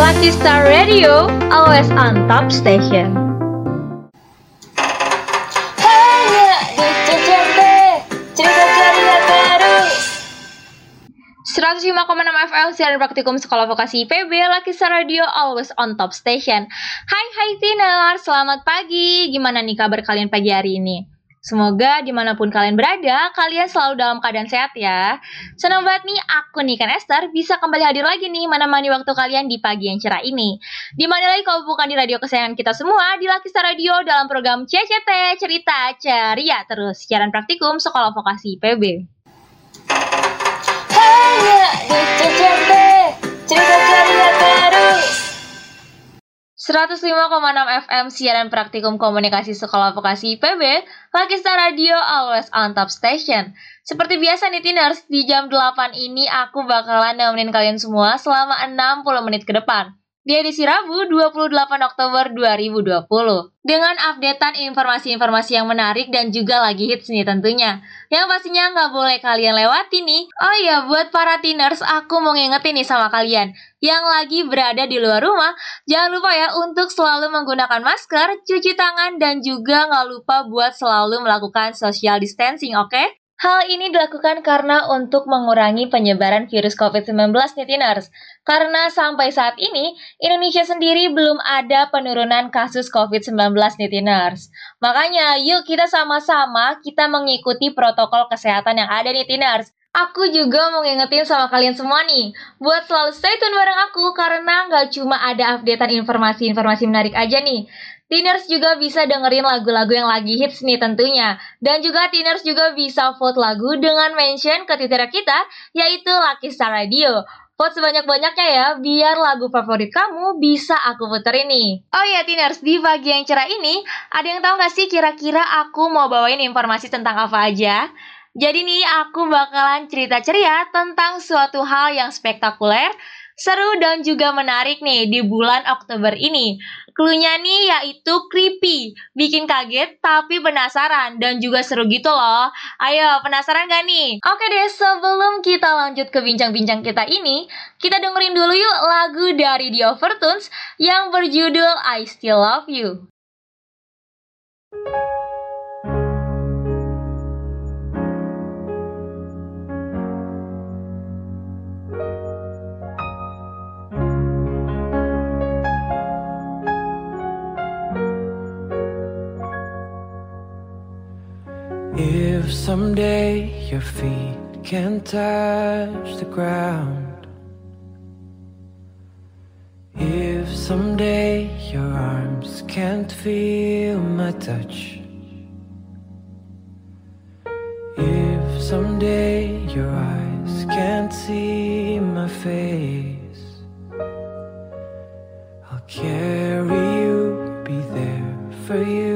Lucky Star Radio, always on top station. Hanya di CCP, cerita ceria terus. 105,6 FM siaran praktikum Sekolah Vokasi IPB Lucky Star Radio always on top station. Hai hai Tiner, selamat pagi. Gimana nih kabar kalian pagi hari ini? Semoga di mana pun kalian berada, kalian selalu dalam keadaan sehat ya. Senang banget nih, aku nih kan Esther bisa kembali hadir lagi nih menemani waktu kalian di pagi yang cerah ini. Di mana lagi kalau bukan di radio kesayangan kita semua, di Lucky Star Radio dalam program CCT, Cerita Ceria Terus, siaran praktikum Sekolah Vokasi IPB. Hanya di CCP, cerita ceria terus. 105,6 FM siaran praktikum komunikasi sekolah vokasi IPB, Lucky Star Radio always on top station. Seperti biasa nih Tiners, di jam 8 ini aku bakalan nemenin kalian semua selama 60 menit ke depan. Di edisi Rabu 28 Oktober 2020 Dengan updatean informasi-informasi yang menarik dan juga lagi hits nih tentunya. Yang pastinya nggak boleh kalian lewati nih. Oh iya buat para teeners aku mau ngingetin nih sama kalian. Yang lagi berada di luar rumah Jangan lupa ya untuk selalu menggunakan masker, cuci tangan dan juga nggak lupa buat selalu melakukan social distancing oke? Hal ini dilakukan karena untuk mengurangi penyebaran virus COVID-19 nih Tiners. Karena sampai saat ini, Indonesia sendiri belum ada penurunan kasus COVID-19 nih Tiners. Makanya yuk kita sama-sama kita mengikuti protokol kesehatan yang ada nih Tiners. Aku juga mau ngingetin sama kalian semua nih, buat selalu stay tune bareng aku karena nggak cuma ada updatean informasi-informasi menarik aja nih, Teeners juga bisa dengerin lagu-lagu yang lagi hits nih tentunya. Dan juga Teeners juga bisa vote lagu dengan mention ke Twitter kita, yaitu Lucky Star Radio. Vote sebanyak-banyaknya ya, biar lagu favorit kamu bisa aku puter ini. Oh iya Teeners, di pagi yang cerah ini, ada yang tahu gak sih kira-kira aku mau bawain informasi tentang apa aja? Jadi nih, aku bakalan cerita ceria tentang suatu hal yang spektakuler, seru dan juga menarik nih di bulan Oktober ini. Cluenya nih yaitu creepy, bikin kaget tapi penasaran dan juga seru gitu loh. Ayo, penasaran gak nih? Oke deh, sebelum kita lanjut ke bincang-bincang kita ini, kita dengerin dulu yuk lagu dari The Overtones yang berjudul I Still Love You. If someday your feet can't touch the ground, if someday your arms can't feel my touch, if someday your eyes can't see my face, I'll carry you, be there for you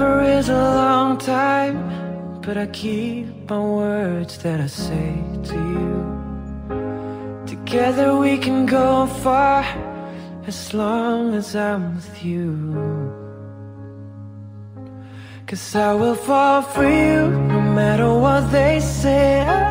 Forever is a long time, but I keep my words that I say to you. Together we can go far as long as I'm with you. Cause I will fall for you no matter what they say.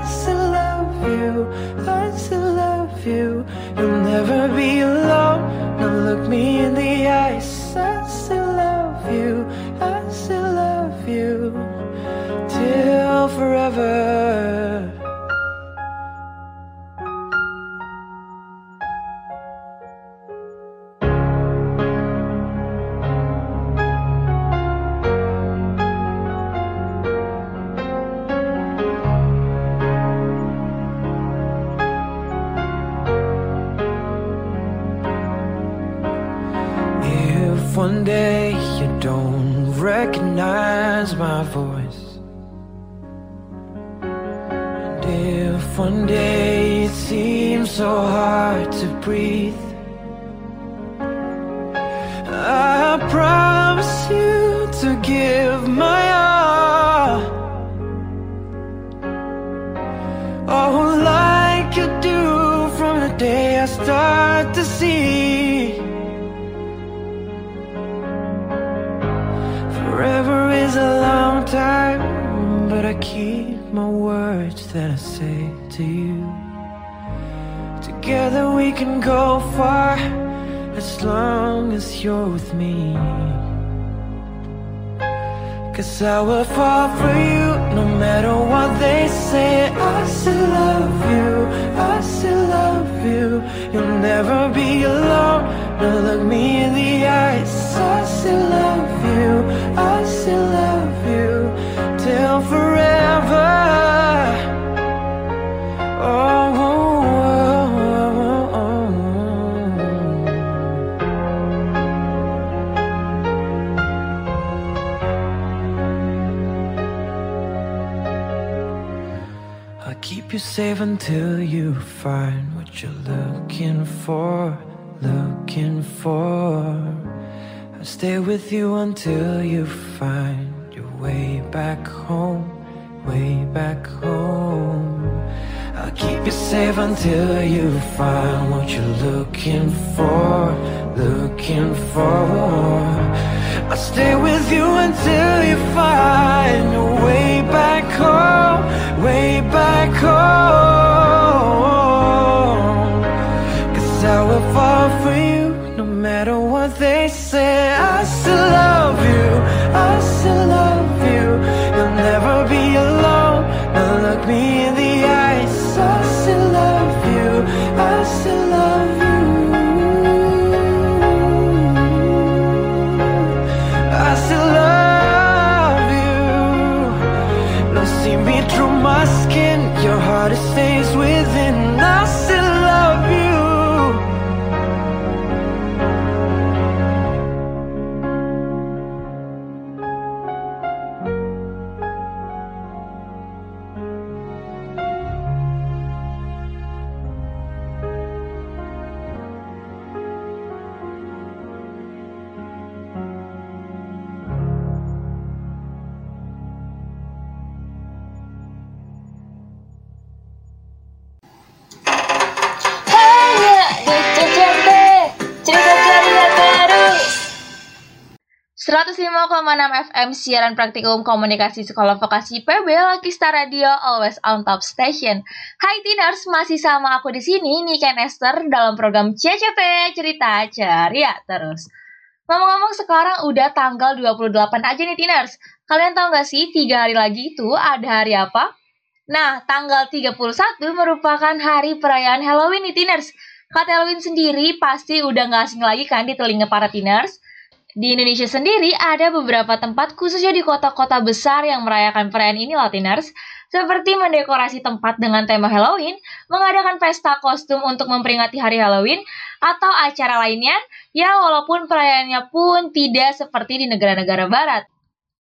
sour keep you safe until you find what you're looking for, looking for. I'll stay with you until you find your way back home, way back home. I'll keep you safe until you find what you're looking for, looking for. I'll stay with you until you find your way back way back home. 105,6 FM siaran praktikum komunikasi sekolah vokasi PB Lucky Star Radio always on top station. Hai Tiners, masih sama aku di sini Nika Nester dalam program CCT Cerita Ceria terus. Ngomong-ngomong sekarang udah tanggal 28 aja nih Tiners. Kalian tahu nggak sih tiga hari lagi itu ada hari apa? Nah, tanggal 31 merupakan hari perayaan Halloween nih Tiners. Kata Halloween sendiri pasti udah nggak asing lagi kan di telinga para Tiners. Di Indonesia sendiri ada beberapa tempat khususnya di kota-kota besar yang merayakan perayaan ini Latiners seperti mendekorasi tempat dengan tema Halloween, mengadakan pesta kostum untuk memperingati hari Halloween, atau acara lainnya, ya walaupun perayaannya pun tidak seperti di negara-negara barat.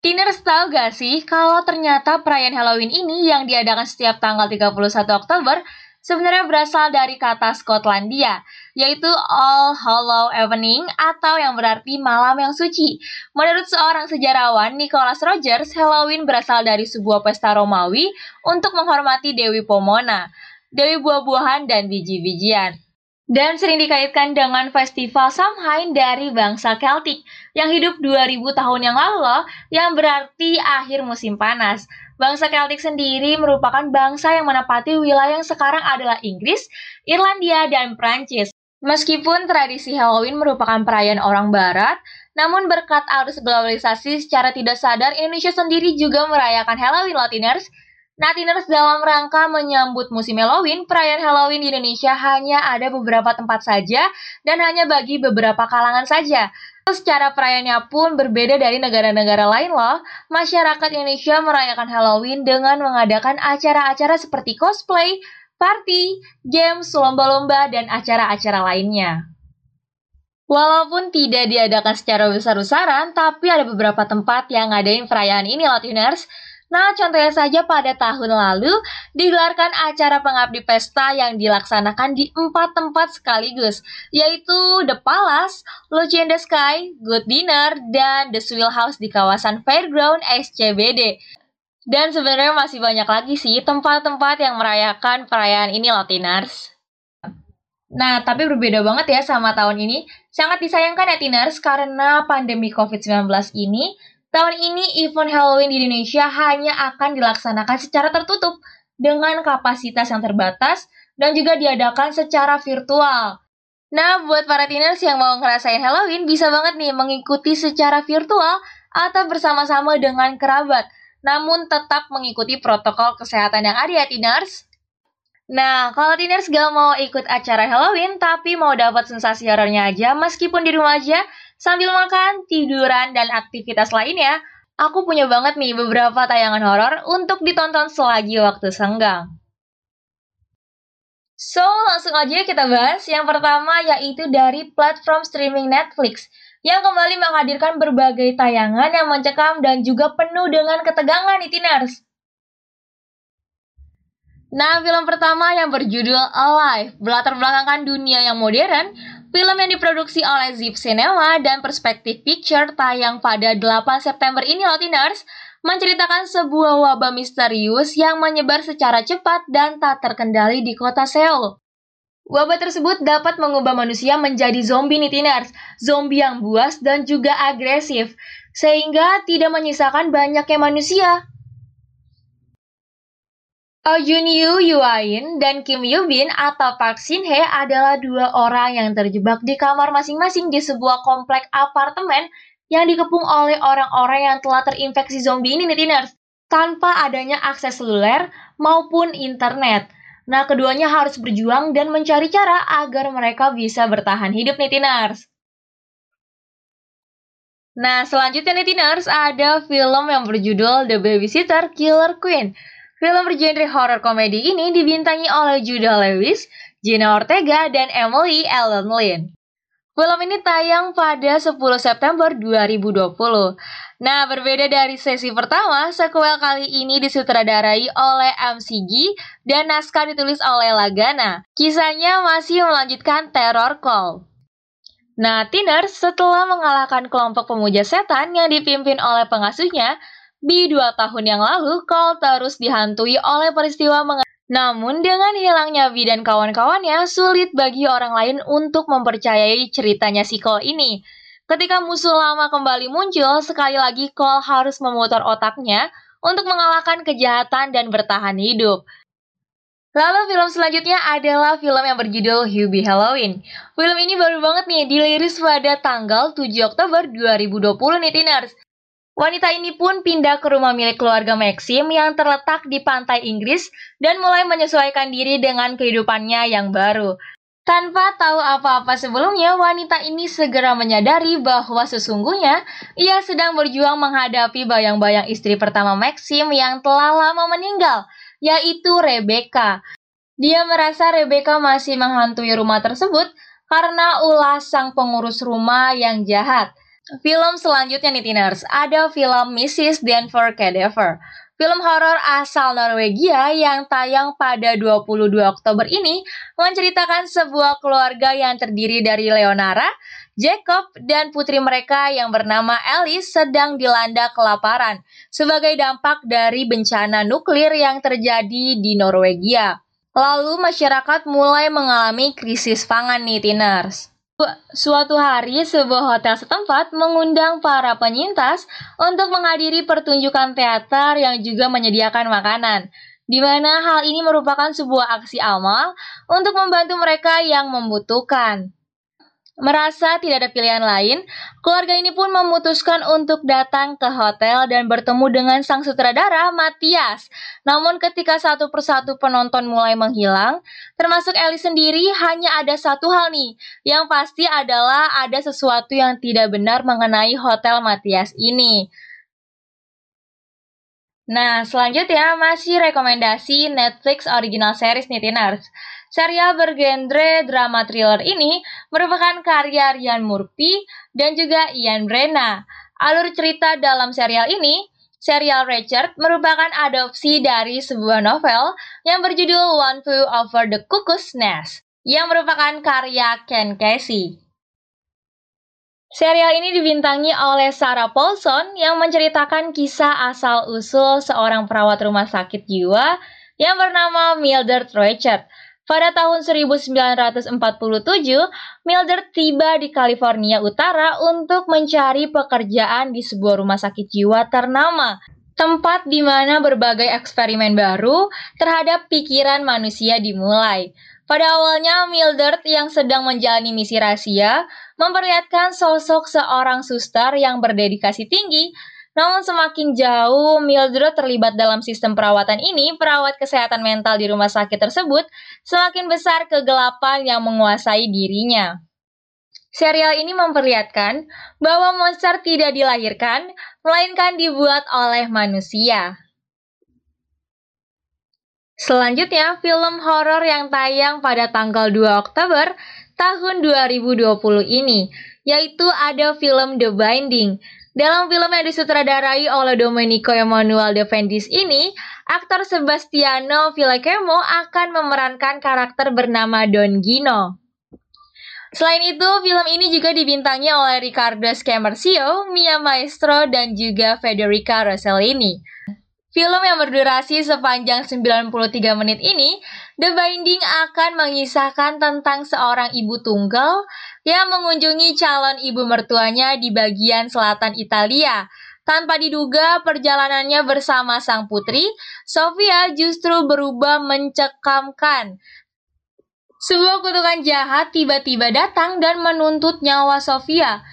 Tiners tahu gak sih kalau ternyata perayaan Halloween ini yang diadakan setiap tanggal 31 Oktober sebenarnya berasal dari kata Skotlandia, yaitu All Hallow Evening atau yang berarti malam yang suci. Menurut seorang sejarawan, Nicholas Rogers, Halloween berasal dari sebuah pesta Romawi untuk menghormati Dewi Pomona, Dewi buah-buahan dan biji-bijian. Dan sering dikaitkan dengan festival Samhain dari bangsa Celtic yang hidup 2000 tahun yang lalu yang berarti akhir musim panas. Bangsa Celtic sendiri merupakan bangsa yang menempati wilayah yang sekarang adalah Inggris, Irlandia, dan Prancis. Meskipun tradisi Halloween merupakan perayaan orang barat, namun berkat arus globalisasi secara tidak sadar, Indonesia sendiri juga merayakan Halloween Latiners. Nah, Tiners dalam rangka menyambut musim Halloween, perayaan Halloween di Indonesia hanya ada beberapa tempat saja dan hanya bagi beberapa kalangan saja. Secara perayaannya pun berbeda dari negara-negara lain loh. Masyarakat Indonesia merayakan Halloween dengan mengadakan acara-acara seperti cosplay, party, games, lomba-lomba, dan acara-acara lainnya. Walaupun tidak diadakan secara besar-besaran, tapi ada beberapa tempat yang ngadain perayaan ini loh, Tuners. Nah, contohnya saja pada tahun lalu digelarkan acara pengabdi pesta yang dilaksanakan di empat tempat sekaligus, yaitu The Palace, Lucy in the Sky, Good Dinner, dan The Swill House di kawasan Fairground SCBD. Dan sebenarnya masih banyak lagi sih tempat-tempat yang merayakan perayaan ini Latiners. Nah, tapi berbeda banget ya sama tahun ini. Sangat disayangkan ya Tiners karena pandemi COVID-19 ini Tahun ini event Halloween di Indonesia hanya akan dilaksanakan secara tertutup dengan kapasitas yang terbatas dan juga diadakan secara virtual. Nah, buat para teenagers yang mau ngerasain Halloween, bisa banget nih mengikuti secara virtual atau bersama-sama dengan kerabat, namun tetap mengikuti protokol kesehatan yang ada ya teenagers. Nah, kalau teenagers gak mau ikut acara Halloween, tapi mau dapat sensasi horornya aja, meskipun di rumah aja, sambil makan, tiduran, dan aktivitas lainnya, aku punya banget nih beberapa tayangan horor untuk ditonton selagi waktu senggang. So, langsung aja kita bahas. Yang pertama yaitu dari platform streaming Netflix yang kembali menghadirkan berbagai tayangan yang mencekam dan juga penuh dengan ketegangan nih Tiners. Nah, film pertama yang berjudul Alive berlatar belakangkan dunia yang modern, film yang diproduksi oleh Zip Cinema dan Perspective Picture tayang pada 8 September ini loh Tiners, menceritakan sebuah wabah misterius yang menyebar secara cepat dan tak terkendali di kota Seoul. Wabah tersebut dapat mengubah manusia menjadi zombie nih Tiners, zombie yang buas dan juga agresif, sehingga tidak menyisakan banyaknya manusia. Oh Jun Yu Yuain dan Kim Yoo Bin atau Park Shin Hye adalah dua orang yang terjebak di kamar masing-masing di sebuah komplek apartemen yang dikepung oleh orang-orang yang telah terinfeksi zombie ini nih tanpa adanya akses seluler maupun internet. Nah, keduanya harus berjuang dan mencari cara agar mereka bisa bertahan hidup nih Nah, selanjutnya nih ada film yang berjudul The Babysitter Killer Queen Film bergenre horror komedi ini dibintangi oleh Judah Lewis, Gina Ortega, dan Emily Ellen Lynn. Film ini tayang pada 10 September 2020. Nah, berbeda dari sesi pertama, sequel kali ini disutradarai oleh MCG dan naskah ditulis oleh Lagana. Kisahnya masih melanjutkan teror call. Nah, Tiner setelah mengalahkan kelompok pemuja setan yang dipimpin oleh pengasuhnya, di dua tahun yang lalu, Cole terus dihantui oleh peristiwa meng namun dengan hilangnya Vi dan kawan-kawannya, sulit bagi orang lain untuk mempercayai ceritanya si Cole ini. Ketika musuh lama kembali muncul, sekali lagi Cole harus memutar otaknya untuk mengalahkan kejahatan dan bertahan hidup. Lalu film selanjutnya adalah film yang berjudul Hubie Halloween. Film ini baru banget nih diliris pada tanggal 7 Oktober 2020 nih Tiners. Wanita ini pun pindah ke rumah milik keluarga Maxim yang terletak di pantai Inggris dan mulai menyesuaikan diri dengan kehidupannya yang baru. Tanpa tahu apa-apa sebelumnya, wanita ini segera menyadari bahwa sesungguhnya ia sedang berjuang menghadapi bayang-bayang istri pertama Maxim yang telah lama meninggal, yaitu Rebecca. Dia merasa Rebecca masih menghantui rumah tersebut karena ulah sang pengurus rumah yang jahat. Film selanjutnya nih Tiners, ada film Mrs. Denver Cadaver. Film horor asal Norwegia yang tayang pada 22 Oktober ini menceritakan sebuah keluarga yang terdiri dari Leonara, Jacob, dan putri mereka yang bernama Alice sedang dilanda kelaparan sebagai dampak dari bencana nuklir yang terjadi di Norwegia. Lalu masyarakat mulai mengalami krisis pangan nih Tiners. Suatu hari, sebuah hotel setempat mengundang para penyintas untuk menghadiri pertunjukan teater yang juga menyediakan makanan, di mana hal ini merupakan sebuah aksi amal untuk membantu mereka yang membutuhkan. Merasa tidak ada pilihan lain, keluarga ini pun memutuskan untuk datang ke hotel dan bertemu dengan sang sutradara Matias. Namun ketika satu persatu penonton mulai menghilang, termasuk Ellie sendiri, hanya ada satu hal nih, yang pasti adalah ada sesuatu yang tidak benar mengenai hotel Matias ini. Nah, selanjutnya masih rekomendasi Netflix original series nih, Tiners. Serial bergenre drama thriller ini merupakan karya Ryan Murphy dan juga Ian Brenna. Alur cerita dalam serial ini, serial Richard merupakan adopsi dari sebuah novel yang berjudul One Flew Over the Cuckoo's Nest, yang merupakan karya Ken Casey. Serial ini dibintangi oleh Sarah Paulson yang menceritakan kisah asal-usul seorang perawat rumah sakit jiwa yang bernama Mildred Richard Pada tahun 1947, Mildred tiba di California Utara untuk mencari pekerjaan di sebuah rumah sakit jiwa ternama, tempat di mana berbagai eksperimen baru terhadap pikiran manusia dimulai. Pada awalnya, Mildred yang sedang menjalani misi rahasia memperlihatkan sosok seorang suster yang berdedikasi tinggi namun semakin jauh Mildred terlibat dalam sistem perawatan ini, perawat kesehatan mental di rumah sakit tersebut, semakin besar kegelapan yang menguasai dirinya. Serial ini memperlihatkan bahwa monster tidak dilahirkan, melainkan dibuat oleh manusia. Selanjutnya, film horor yang tayang pada tanggal 2 Oktober tahun 2020 ini, yaitu ada film The Binding. Dalam film yang disutradarai oleh Domenico Emanuel De Vendis ini, aktor Sebastiano Villacamo akan memerankan karakter bernama Don Gino. Selain itu, film ini juga dibintangi oleh Riccardo Scamarcio, Mia Maestro, dan juga Federica Rossellini. Film yang berdurasi sepanjang 93 menit ini, The Binding akan mengisahkan tentang seorang ibu tunggal yang mengunjungi calon ibu mertuanya di bagian selatan Italia. Tanpa diduga perjalanannya bersama sang putri, Sofia justru berubah mencekamkan. Sebuah kutukan jahat tiba-tiba datang dan menuntut nyawa Sofia.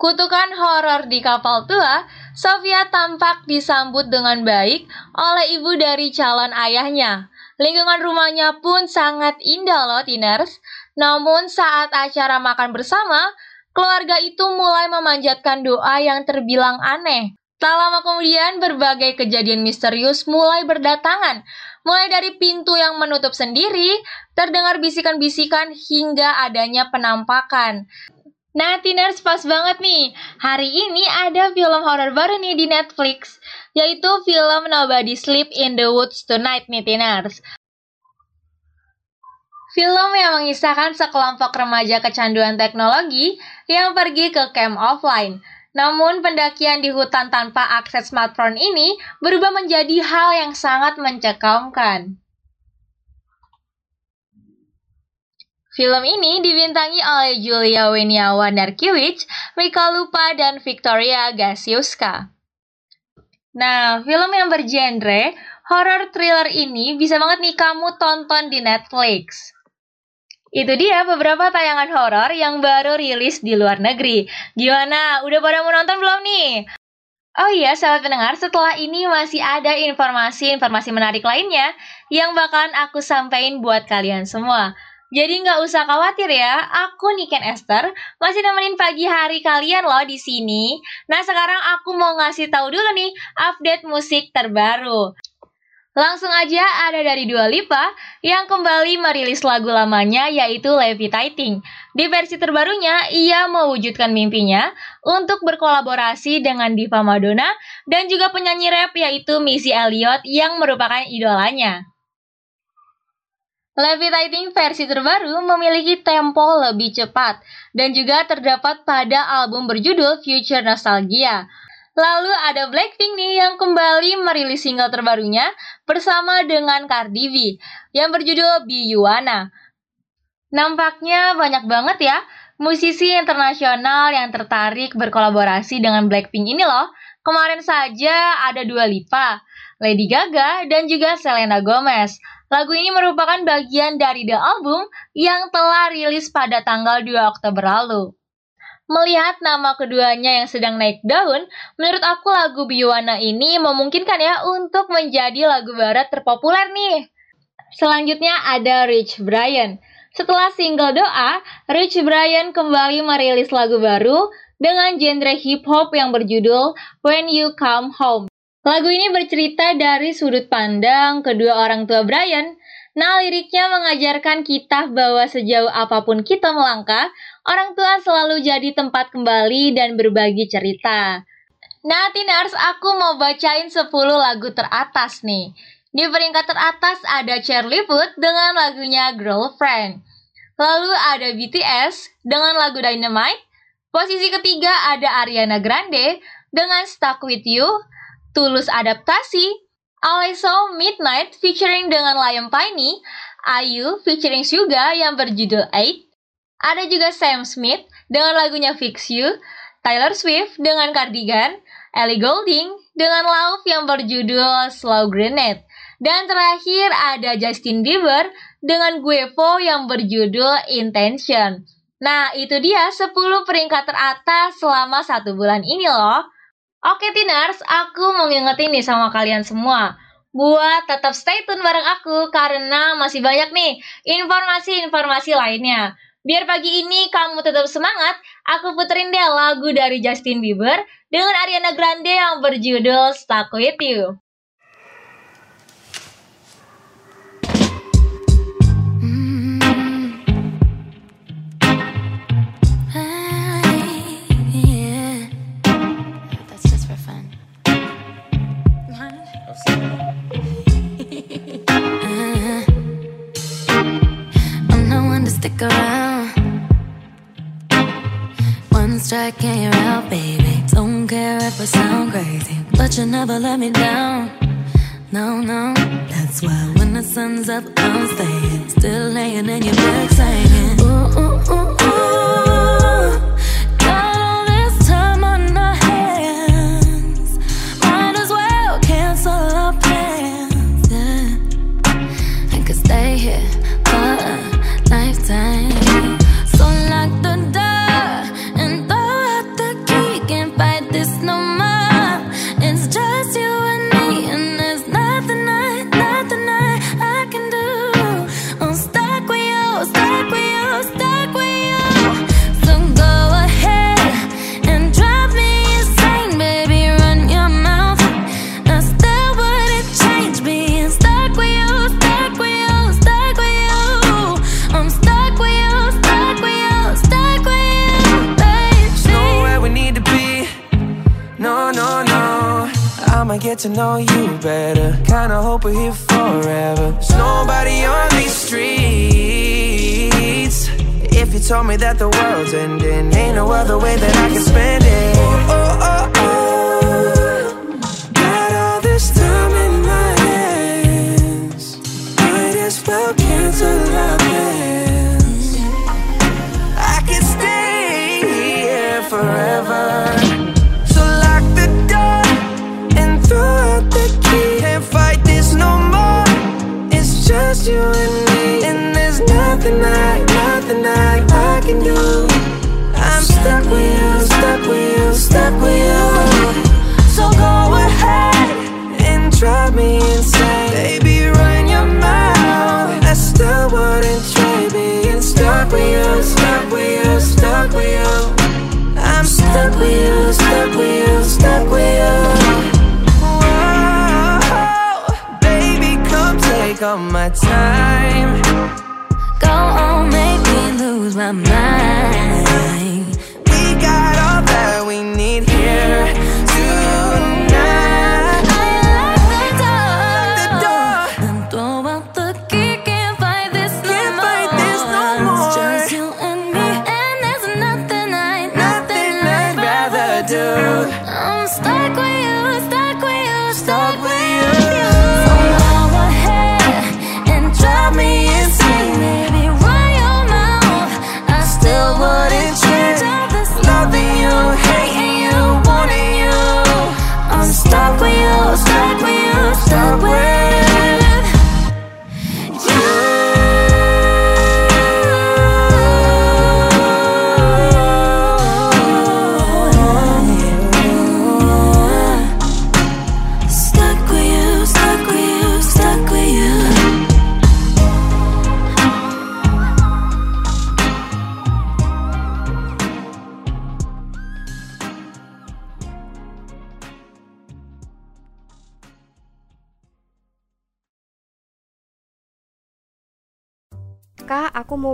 Kutukan horor di kapal tua, Sofia tampak disambut dengan baik oleh ibu dari calon ayahnya. Lingkungan rumahnya pun sangat indah loh, Tiners. Namun saat acara makan bersama, keluarga itu mulai memanjatkan doa yang terbilang aneh. Tak lama kemudian, berbagai kejadian misterius mulai berdatangan. Mulai dari pintu yang menutup sendiri, terdengar bisikan-bisikan hingga adanya penampakan. Nah, Tiners pas banget nih. Hari ini ada film horor baru nih di Netflix, yaitu film Nobody Sleep in the Woods Tonight nih, Tiners. Film yang mengisahkan sekelompok remaja kecanduan teknologi yang pergi ke camp offline. Namun pendakian di hutan tanpa akses smartphone ini berubah menjadi hal yang sangat mencekamkan. Film ini dibintangi oleh Julia Weniawan Narkiewicz, Mika Lupa, dan Victoria Gasiuska. Nah, film yang bergenre horror thriller ini bisa banget nih kamu tonton di Netflix. Itu dia beberapa tayangan horor yang baru rilis di luar negeri. Gimana? Udah pada mau nonton belum nih? Oh iya, sahabat pendengar, setelah ini masih ada informasi-informasi menarik lainnya yang bakalan aku sampaikan buat kalian semua. Jadi nggak usah khawatir ya, aku Niken Esther masih nemenin pagi hari kalian loh di sini. Nah sekarang aku mau ngasih tahu dulu nih update musik terbaru. Langsung aja ada dari Dua Lipa yang kembali merilis lagu lamanya yaitu Levitating. Di versi terbarunya, ia mewujudkan mimpinya untuk berkolaborasi dengan diva Madonna dan juga penyanyi rap yaitu Missy Elliott yang merupakan idolanya. Levitating versi terbaru memiliki tempo lebih cepat dan juga terdapat pada album berjudul Future Nostalgia. Lalu ada Blackpink nih yang kembali merilis single terbarunya bersama dengan Cardi B yang berjudul Be Yuana. Nampaknya banyak banget ya musisi internasional yang tertarik berkolaborasi dengan Blackpink ini loh. Kemarin saja ada Dua Lipa, Lady Gaga, dan juga Selena Gomez. Lagu ini merupakan bagian dari The Album yang telah rilis pada tanggal 2 Oktober lalu. Melihat nama keduanya yang sedang naik daun, menurut aku lagu Biwana ini memungkinkan ya untuk menjadi lagu barat terpopuler nih. Selanjutnya ada Rich Brian. Setelah single Doa, Rich Brian kembali merilis lagu baru dengan genre hip hop yang berjudul When You Come Home. Lagu ini bercerita dari sudut pandang kedua orang tua Brian. Nah, liriknya mengajarkan kita bahwa sejauh apa pun kita melangkah, orang tua selalu jadi tempat kembali dan berbagi cerita. Nah, Tinars, aku mau bacain 10 lagu teratas nih. Di peringkat teratas ada Charlie Puth dengan lagunya Girlfriend. Lalu ada BTS dengan lagu Dynamite. Posisi ketiga ada Ariana Grande dengan Stuck With You, Tulus Adaptasi, Alesso Midnight featuring dengan Liam Payne, Ayu featuring Suga yang berjudul Eight, ada juga Sam Smith dengan lagunya Fix You, Taylor Swift dengan Cardigan, Ellie Goulding dengan Love yang berjudul Slow Grenade. Dan terakhir ada Justin Bieber dengan Guevo yang berjudul Intention. Nah, itu dia 10 peringkat teratas selama satu bulan ini loh. Oke Tiners, aku mau ngingetin nih sama kalian semua buat tetap stay tune bareng aku karena masih banyak nih informasi-informasi lainnya. Biar pagi ini kamu tetap semangat, aku puterin deh lagu dari Justin Bieber dengan Ariana Grande yang berjudul Stuck With You. second you're out, baby. Don't care if I sound crazy, but you never let me down. No, no, that's why when the sun's up, I'm staying. Still laying in your bed, saying. my mind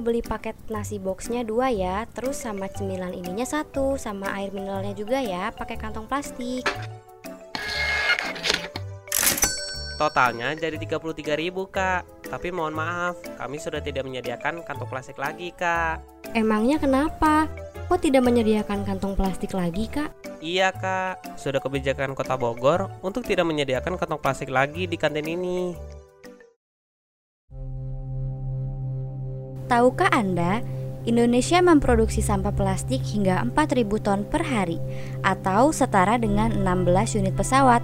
beli paket nasi boxnya dua ya terus sama cemilan ininya satu sama air mineralnya juga ya pakai kantong plastik. Totalnya jadi 33.000 kak. Tapi mohon maaf kami sudah tidak menyediakan kantong plastik lagi kak. Emangnya kenapa? Kok tidak menyediakan kantong plastik lagi kak? Iya kak, sudah kebijakan kota Bogor untuk tidak menyediakan kantong plastik lagi di kantin ini. Tahukah Anda Indonesia memproduksi sampah plastik hingga 4.000 ton per hari atau setara dengan 16 unit pesawat.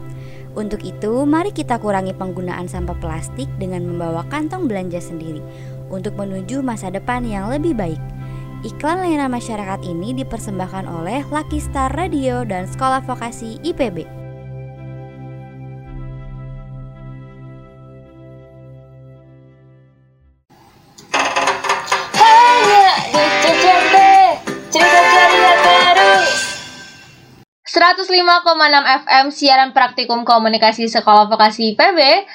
Untuk itu, mari kita kurangi penggunaan sampah plastik dengan membawa kantong belanja sendiri untuk menuju masa depan yang lebih baik. Iklan layanan masyarakat ini dipersembahkan oleh Lucky Star Radio dan Sekolah Vokasi IPB. 105,6 FM siaran praktikum komunikasi Sekolah Vokasi IPB,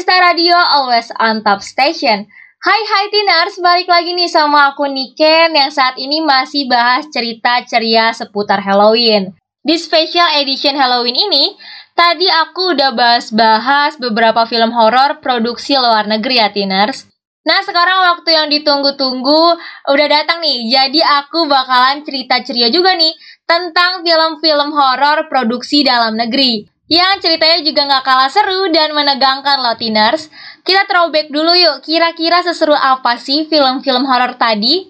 Star Radio always on top station. Hai hai Tinars, balik lagi nih sama aku Niken yang saat ini masih bahas cerita ceria seputar Halloween. Di special edition Halloween ini, tadi aku udah bahas-bahas beberapa film horor produksi luar negeri ya Tiners. Nah sekarang waktu yang ditunggu-tunggu udah datang nih, jadi aku bakalan cerita ceria juga nih tentang film-film horor produksi dalam negeri. Yang ceritanya juga nggak kalah seru dan menegangkan loh Tiners. Kita throwback dulu yuk, kira-kira seseru apa sih film-film horor tadi?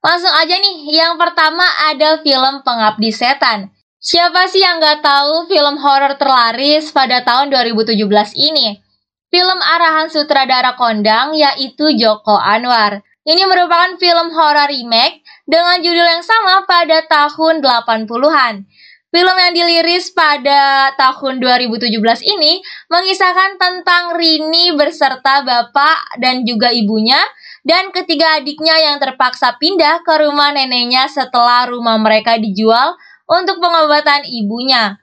Langsung aja nih, yang pertama ada film Pengabdi Setan. Siapa sih yang nggak tahu film horor terlaris pada tahun 2017 ini? Film arahan sutradara kondang yaitu Joko Anwar. Ini merupakan film horor remake dengan judul yang sama pada tahun 80-an. Film yang diliris pada tahun 2017 ini mengisahkan tentang Rini beserta bapak dan juga ibunya dan ketiga adiknya yang terpaksa pindah ke rumah neneknya setelah rumah mereka dijual untuk pengobatan ibunya.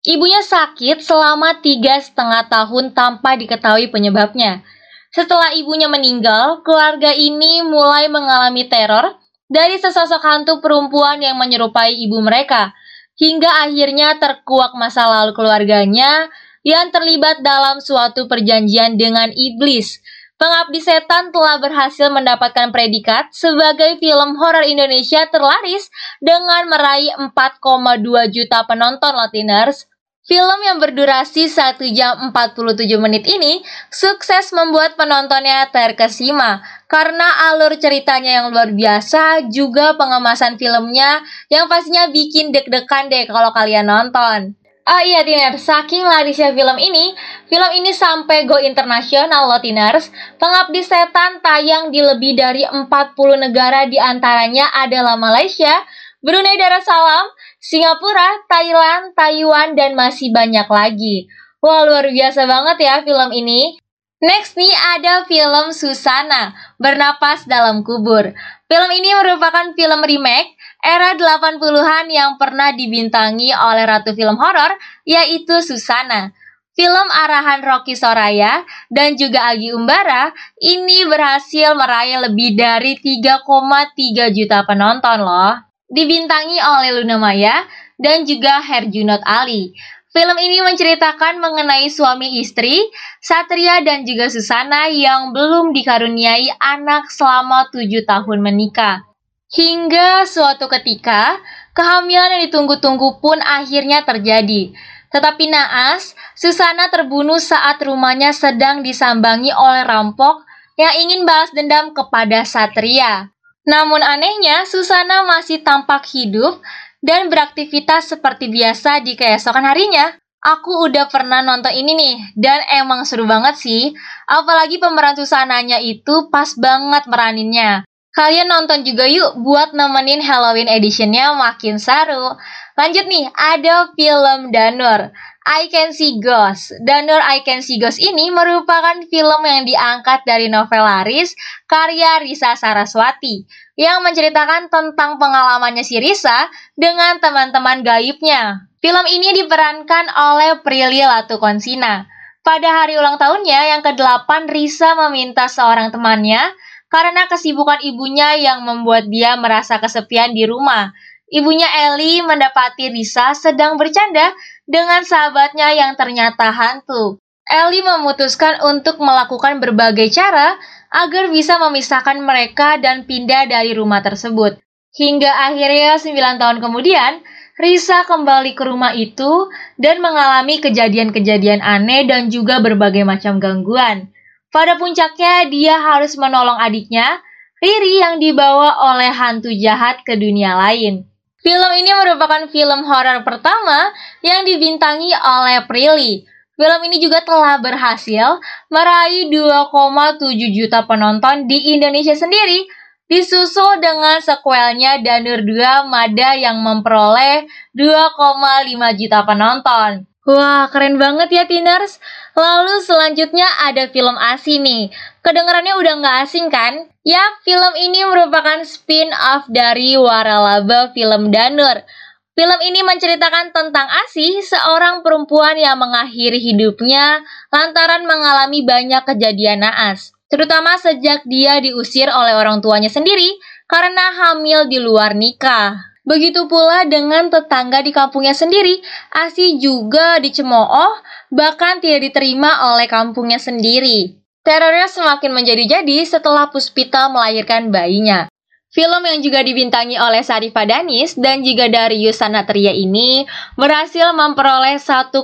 Ibunya sakit selama tiga setengah tahun tanpa diketahui penyebabnya. Setelah ibunya meninggal, keluarga ini mulai mengalami teror dari sesosok hantu perempuan yang menyerupai ibu mereka – hingga akhirnya terkuak masa lalu keluarganya yang terlibat dalam suatu perjanjian dengan iblis. Pengabdi Setan telah berhasil mendapatkan predikat sebagai film horor Indonesia terlaris dengan meraih 4,2 juta penonton Latiners Film yang berdurasi 1 jam 47 menit ini sukses membuat penontonnya terkesima karena alur ceritanya yang luar biasa juga pengemasan filmnya yang pastinya bikin deg-degan deh kalau kalian nonton. Oh iya Tiner, saking larisnya film ini, film ini sampai go internasional loh Tiners. Pengabdi Setan tayang di lebih dari 40 negara di antaranya adalah Malaysia, Brunei Darussalam, Singapura, Thailand, Taiwan, dan masih banyak lagi. Wah, luar biasa banget ya film ini. Next nih ada film Susana, Bernapas Dalam Kubur. Film ini merupakan film remake era 80-an yang pernah dibintangi oleh ratu film horor yaitu Susana. Film arahan Rocky Soraya dan juga Agi Umbara ini berhasil meraih lebih dari 3,3 juta penonton loh dibintangi oleh Luna Maya dan juga Herjunot Ali. Film ini menceritakan mengenai suami istri, Satria dan juga Susana yang belum dikaruniai anak selama tujuh tahun menikah. Hingga suatu ketika, kehamilan yang ditunggu-tunggu pun akhirnya terjadi. Tetapi naas, Susana terbunuh saat rumahnya sedang disambangi oleh rampok yang ingin balas dendam kepada Satria. Namun anehnya, Susana masih tampak hidup dan beraktivitas seperti biasa di keesokan harinya. Aku udah pernah nonton ini nih, dan emang seru banget sih. Apalagi pemeran Susananya itu pas banget meraninnya. Kalian nonton juga yuk buat nemenin Halloween editionnya makin seru. Lanjut nih, ada film Danur. I Can See Ghosts. Danur I Can See Ghosts ini merupakan film yang diangkat dari novel laris karya Risa Saraswati yang menceritakan tentang pengalamannya si Risa dengan teman-teman gaibnya. Film ini diperankan oleh Prilly Latukonsina. Pada hari ulang tahunnya yang ke-8, Risa meminta seorang temannya karena kesibukan ibunya yang membuat dia merasa kesepian di rumah. Ibunya Ellie mendapati Risa sedang bercanda dengan sahabatnya yang ternyata hantu. Ellie memutuskan untuk melakukan berbagai cara agar bisa memisahkan mereka dan pindah dari rumah tersebut. Hingga akhirnya 9 tahun kemudian, Risa kembali ke rumah itu dan mengalami kejadian-kejadian aneh dan juga berbagai macam gangguan. Pada puncaknya, dia harus menolong adiknya, Riri yang dibawa oleh hantu jahat ke dunia lain. Film ini merupakan film horor pertama yang dibintangi oleh Prilly. Film ini juga telah berhasil meraih 2,7 juta penonton di Indonesia sendiri, disusul dengan sequelnya Danur 2 Mada yang memperoleh 2,5 juta penonton. Wah, keren banget ya Tiners. Lalu selanjutnya ada film asing nih. Kedengarannya udah nggak asing kan? Ya, film ini merupakan spin-off dari Waralaba film Danur. Film ini menceritakan tentang Asih, seorang perempuan yang mengakhiri hidupnya lantaran mengalami banyak kejadian naas, terutama sejak dia diusir oleh orang tuanya sendiri karena hamil di luar nikah. Begitu pula dengan tetangga di kampungnya sendiri, Asi juga dicemooh, bahkan tidak diterima oleh kampungnya sendiri. Terornya semakin menjadi-jadi setelah Puspita melahirkan bayinya. Film yang juga dibintangi oleh Sarifah Danis dan juga dari Yusanatria ini berhasil memperoleh 1,7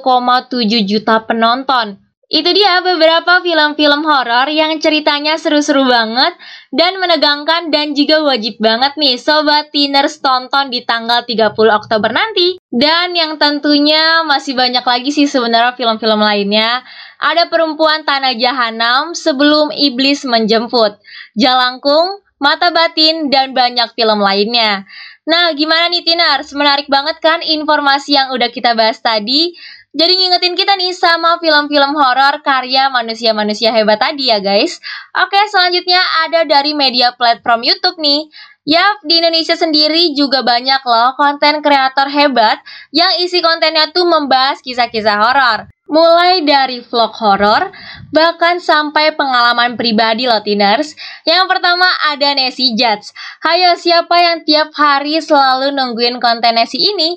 juta penonton. Itu dia beberapa film-film horor yang ceritanya seru-seru banget dan menegangkan dan juga wajib banget nih Sobat Tiners tonton di tanggal 30 Oktober nanti. Dan yang tentunya masih banyak lagi sih sebenarnya film-film lainnya. Ada Perempuan Tanah Jahanam sebelum Iblis Menjemput, Jalangkung, Mata Batin, dan banyak film lainnya. Nah, gimana nih Tiners? Menarik banget kan informasi yang udah kita bahas tadi? Jadi ngingetin kita nih sama film-film horor karya manusia-manusia hebat tadi ya guys. Oke, selanjutnya ada dari media platform YouTube nih. Yap, di Indonesia sendiri juga banyak loh konten kreator hebat yang isi kontennya tuh membahas kisah-kisah horor. Mulai dari vlog horor, bahkan sampai pengalaman pribadi loh Tiners. Yang pertama ada Nessie Judge. Hayo siapa yang tiap hari selalu nungguin konten Nessie ini?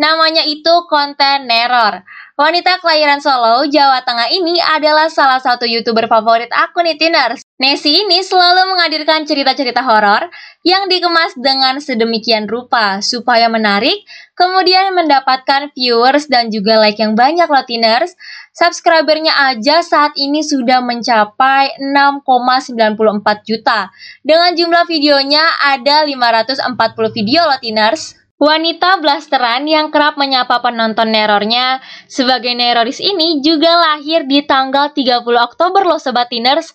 Namanya itu konten neror. Wanita kelahiran Solo, Jawa Tengah ini adalah salah satu youtuber favorit aku nih Tiners. Nessie ini selalu menghadirkan cerita-cerita horor yang dikemas dengan sedemikian rupa supaya menarik, kemudian mendapatkan viewers dan juga like yang banyak loh Tiners. Subscribernya aja saat ini sudah mencapai 6,94 juta. Dengan jumlah videonya ada 540 video loh Tiners. Wanita blasteran yang kerap menyapa penonton nerornya sebagai neroris ini juga lahir di tanggal 30 Oktober loh Sobat Tiners.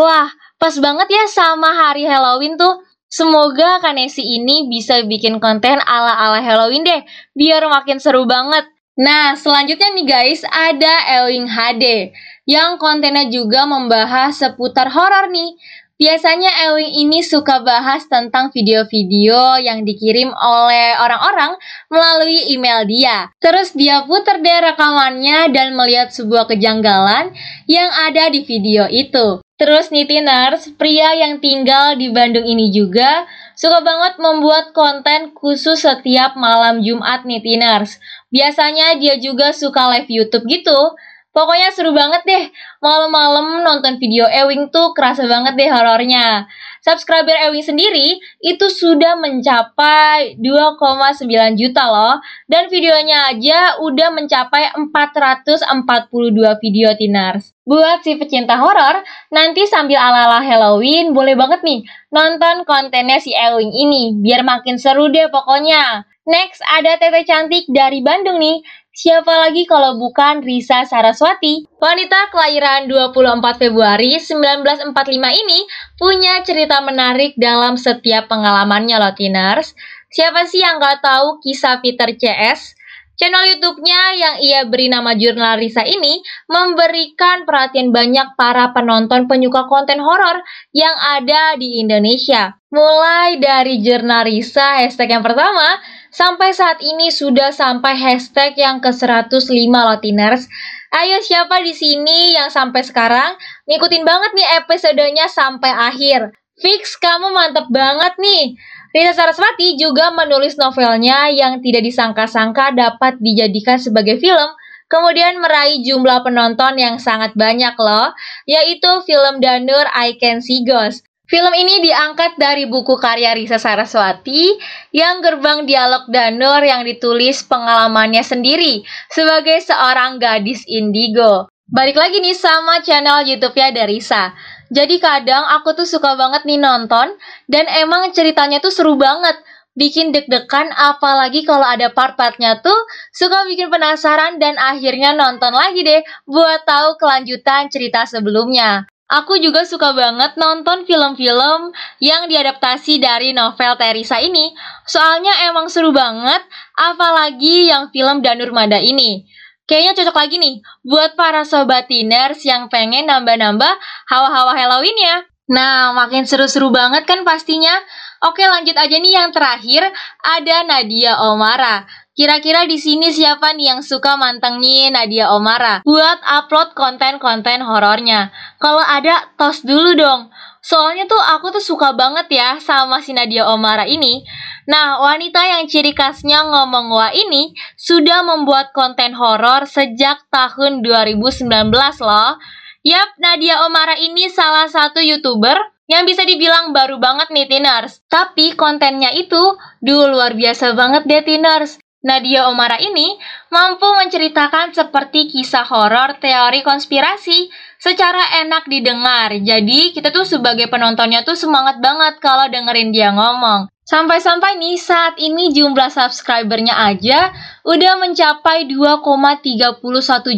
Wah, pas banget ya sama hari Halloween tuh. Semoga Kanesi ini bisa bikin konten ala-ala Halloween deh, biar makin seru banget. Nah, selanjutnya nih guys, ada Ewing HD, yang kontennya juga membahas seputar horor nih. Biasanya Ewing ini suka bahas tentang video-video yang dikirim oleh orang-orang melalui email dia. Terus dia putar deh rekamannya dan melihat sebuah kejanggalan yang ada di video itu. Terus nih Tiners, pria yang tinggal di Bandung ini juga suka banget membuat konten khusus setiap malam Jumat nih Tiners. Biasanya dia juga suka live YouTube gitu. Pokoknya seru banget deh. Malam-malam nonton video Ewing tuh kerasa banget deh horornya. Subscriber Ewing sendiri itu sudah mencapai 2,9 juta loh. Dan videonya aja udah mencapai 442 video tinars. Buat si pecinta horor, nanti sambil ala-ala Halloween boleh banget nih nonton kontennya si Ewing ini. Biar makin seru deh pokoknya. Next ada Tete Cantik dari Bandung nih Siapa lagi kalau bukan Risa Saraswati? Wanita kelahiran 24 Februari 1945 ini punya cerita menarik dalam setiap pengalamannya loh Tiners. Siapa sih yang gak tahu kisah Peter CS? Channel YouTube-nya yang ia beri nama Jurnal Risa ini memberikan perhatian banyak para penonton penyuka konten horor yang ada di Indonesia. Mulai dari Jurnal Risa hashtag yang pertama, Sampai saat ini sudah sampai hashtag yang ke-105 Latiners. Ayo siapa di sini yang sampai sekarang ngikutin banget nih episodenya sampai akhir. Fix kamu mantep banget nih. Rita Saraswati juga menulis novelnya yang tidak disangka-sangka dapat dijadikan sebagai film kemudian meraih jumlah penonton yang sangat banyak loh, yaitu film Danur I Can See Ghost. Film ini diangkat dari buku karya Risa Saraswati yang gerbang dialog Danur yang ditulis pengalamannya sendiri sebagai seorang gadis indigo. Balik lagi nih sama channel YouTube-nya Darisa. Jadi kadang aku tuh suka banget nih nonton dan emang ceritanya tuh seru banget. Bikin deg-degan apalagi kalau ada part-partnya tuh suka bikin penasaran dan akhirnya nonton lagi deh buat tahu kelanjutan cerita sebelumnya. Aku juga suka banget nonton film-film yang diadaptasi dari novel Teresa ini. Soalnya emang seru banget, apalagi yang film Danur Mada ini. Kayaknya cocok lagi nih buat para sobat tiners yang pengen nambah-nambah hawa-hawa Halloween ya. Nah, makin seru-seru banget kan pastinya. Oke, lanjut aja nih yang terakhir ada Nadia Omara. Kira-kira di sini siapa nih yang suka mantengin Nadia Omara buat upload konten-konten horornya? Kalau ada, tos dulu dong. Soalnya tuh aku tuh suka banget ya sama si Nadia Omara ini. Nah, wanita yang ciri khasnya ngomong wah ini sudah membuat konten horor sejak tahun 2019 loh. Yap, Nadia Omara ini salah satu YouTuber yang bisa dibilang baru banget nih Tiners. Tapi kontennya itu, duh luar biasa banget deh Tiners. Nadia Omara ini mampu menceritakan seperti kisah horor teori konspirasi secara enak didengar. Jadi kita tuh sebagai penontonnya tuh semangat banget kalau dengerin dia ngomong. Sampai-sampai nih saat ini jumlah subscribernya aja udah mencapai 2,31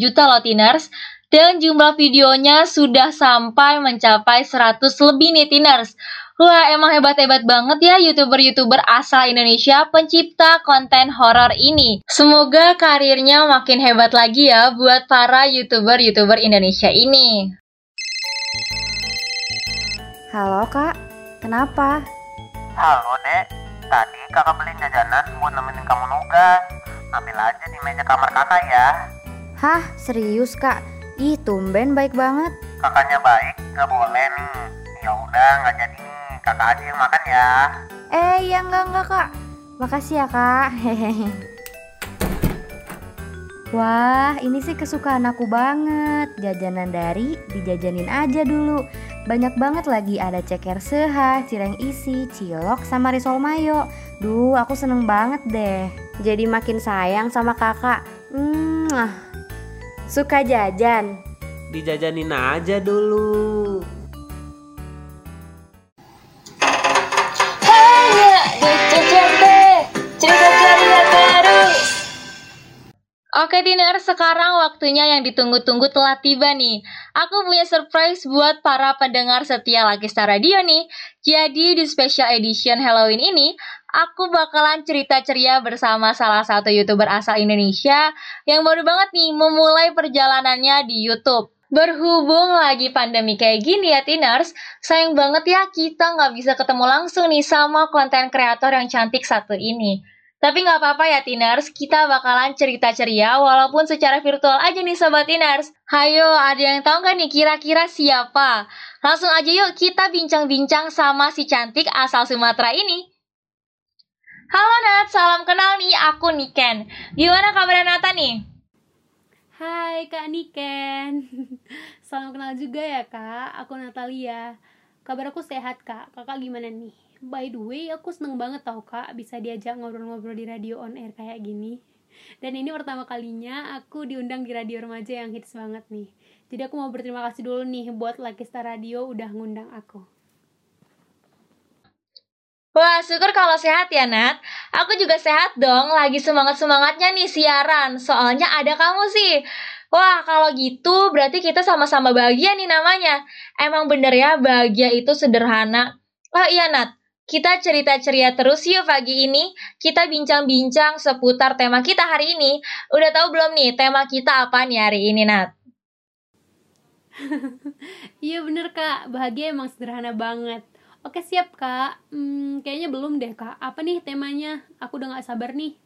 juta loh tiners dan jumlah videonya sudah sampai mencapai 100 lebih nih tiners. Wah, emang hebat-hebat banget ya YouTuber-YouTuber asal Indonesia pencipta konten horor ini. Semoga karirnya makin hebat lagi ya buat para YouTuber-YouTuber Indonesia ini. Halo kak, kenapa? Halo dek, tadi kakak beli jajanan buat nemenin kamu nugas. Ambil aja di meja kamar kakak ya. Hah, serius kak? Ih, tumben baik banget. Kakaknya baik, nggak boleh nih. Ya udah, nggak jadi nih. Kakak aja yang makan ya. Eh, ya enggak enggak kak. Makasih ya kak. Hehehe. Wah, ini sih kesukaan aku banget. Jajanan dari dijajanin aja dulu. Banyak banget lagi ada ceker seha, cireng isi, cilok, sama risol mayo. Duh, aku seneng banget deh. Jadi makin sayang sama kakak. Hmm, suka jajan. Dijajanin aja dulu. Oke dinner, sekarang waktunya yang ditunggu-tunggu telah tiba nih. Aku punya surprise buat para pendengar setia Lucky Star Radio nih. Jadi di special edition Halloween ini, aku bakalan cerita ceria bersama salah satu YouTuber asal Indonesia yang baru banget nih memulai perjalanannya di YouTube. Berhubung lagi pandemi kayak gini ya Tiners, sayang banget ya kita nggak bisa ketemu langsung nih sama konten kreator yang cantik satu ini. Tapi nggak apa-apa ya Tiners, kita bakalan cerita ceria walaupun secara virtual aja nih Sobat Tiners. Hayo, ada yang tahu nggak nih kira-kira siapa? Langsung aja yuk kita bincang-bincang sama si cantik asal Sumatera ini. Halo Nat, salam kenal nih, aku Niken. Gimana kabarnya Nata nih? Hai Kak Niken Salam kenal juga ya Kak Aku Natalia Kabar aku sehat Kak Kakak gimana nih? By the way aku seneng banget tau Kak Bisa diajak ngobrol-ngobrol di radio on air kayak gini Dan ini pertama kalinya aku diundang di radio remaja yang hits banget nih Jadi aku mau berterima kasih dulu nih Buat Lucky Star Radio udah ngundang aku Wah, syukur kalau sehat ya, Nat. Aku juga sehat dong, lagi semangat-semangatnya nih siaran. Soalnya ada kamu sih. Wah, kalau gitu berarti kita sama-sama bahagia nih namanya. Emang bener ya, bahagia itu sederhana. Oh iya, Nat. Kita cerita ceria terus yuk pagi ini. Kita bincang-bincang seputar tema kita hari ini. Udah tahu belum nih tema kita apa nih hari ini, Nat? Iya bener Kak, bahagia emang sederhana banget Oke siap Kak, hmm, kayaknya belum deh Kak Apa nih temanya? Aku udah gak sabar nih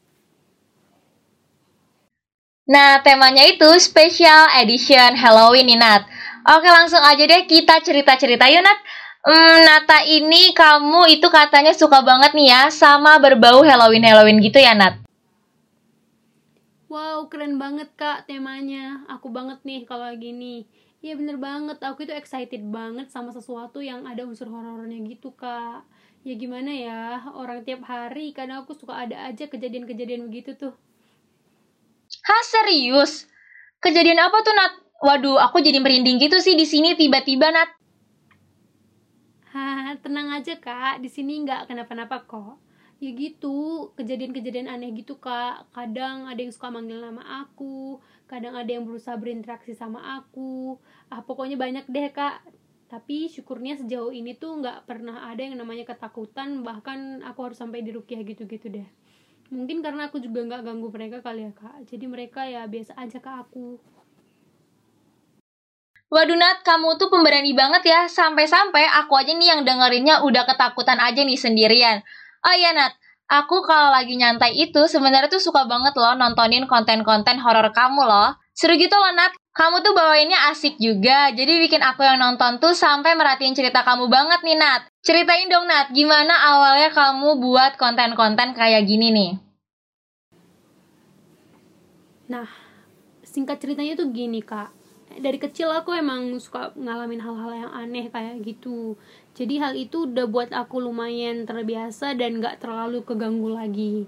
Nah, temanya itu special edition Halloween nih, Nat. Oke, langsung aja deh kita cerita-cerita yuk, Nat. Hmm, Nata ini kamu itu katanya suka banget nih ya sama berbau Halloween-Halloween gitu ya, Nat? Wow, keren banget kak temanya. Aku banget nih kalau gini. Iya bener banget, aku itu excited banget sama sesuatu yang ada unsur horornya gitu kak. Ya gimana ya, orang tiap hari kadang aku suka ada aja kejadian-kejadian begitu tuh. Hah, serius? Kejadian apa tuh, Nat? Waduh, aku jadi merinding gitu sih di sini tiba-tiba Nat. Hah, tenang aja kak, di sini nggak kenapa-napa kok. Ya gitu, kejadian-kejadian aneh gitu kak. Kadang ada yang suka manggil nama aku, kadang ada yang berusaha berinteraksi sama aku. Ah pokoknya banyak deh kak. Tapi syukurnya sejauh ini tuh nggak pernah ada yang namanya ketakutan, bahkan aku harus sampai dirukiah gitu-gitu deh. Mungkin karena aku juga nggak ganggu mereka kali ya kak. Jadi mereka ya biasa aja ke aku. Waduh Nat, kamu tuh pemberani banget ya. Sampai-sampai aku aja nih yang dengerinnya udah ketakutan aja nih sendirian. Oh iya Nat, aku kalau lagi nyantai itu sebenarnya tuh suka banget loh nontonin konten-konten horor kamu loh. Seru gitu loh Nat. Kamu tuh bawainnya asik juga, jadi bikin aku yang nonton tuh sampai merhatiin cerita kamu banget nih Nat. Ceritain dong Nat, gimana awalnya kamu buat konten-konten kayak gini nih? Nah, singkat ceritanya tuh gini kak dari kecil aku emang suka ngalamin hal-hal yang aneh kayak gitu. Jadi hal itu udah buat aku lumayan terbiasa dan gak terlalu keganggu lagi.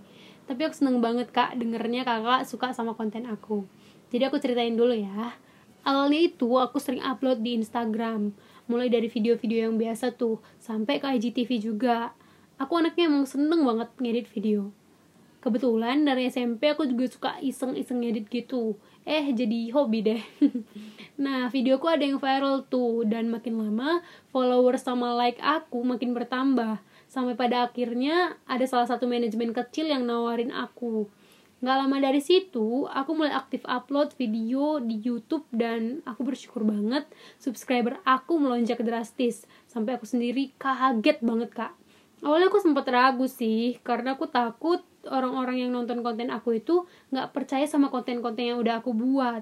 Tapi aku seneng banget kak dengernya kakak suka sama konten aku. Jadi aku ceritain dulu ya. Awalnya itu aku sering upload di Instagram. Mulai dari video-video yang biasa tuh sampai ke IGTV juga. Aku anaknya emang seneng banget ngedit video. Kebetulan dari SMP aku juga suka iseng-iseng ngedit gitu eh jadi hobi deh nah videoku ada yang viral tuh dan makin lama followers sama like aku makin bertambah sampai pada akhirnya ada salah satu manajemen kecil yang nawarin aku Gak lama dari situ, aku mulai aktif upload video di YouTube dan aku bersyukur banget subscriber aku melonjak drastis. Sampai aku sendiri kaget banget, Kak. Awalnya aku sempat ragu sih, karena aku takut orang-orang yang nonton konten aku itu nggak percaya sama konten-konten yang udah aku buat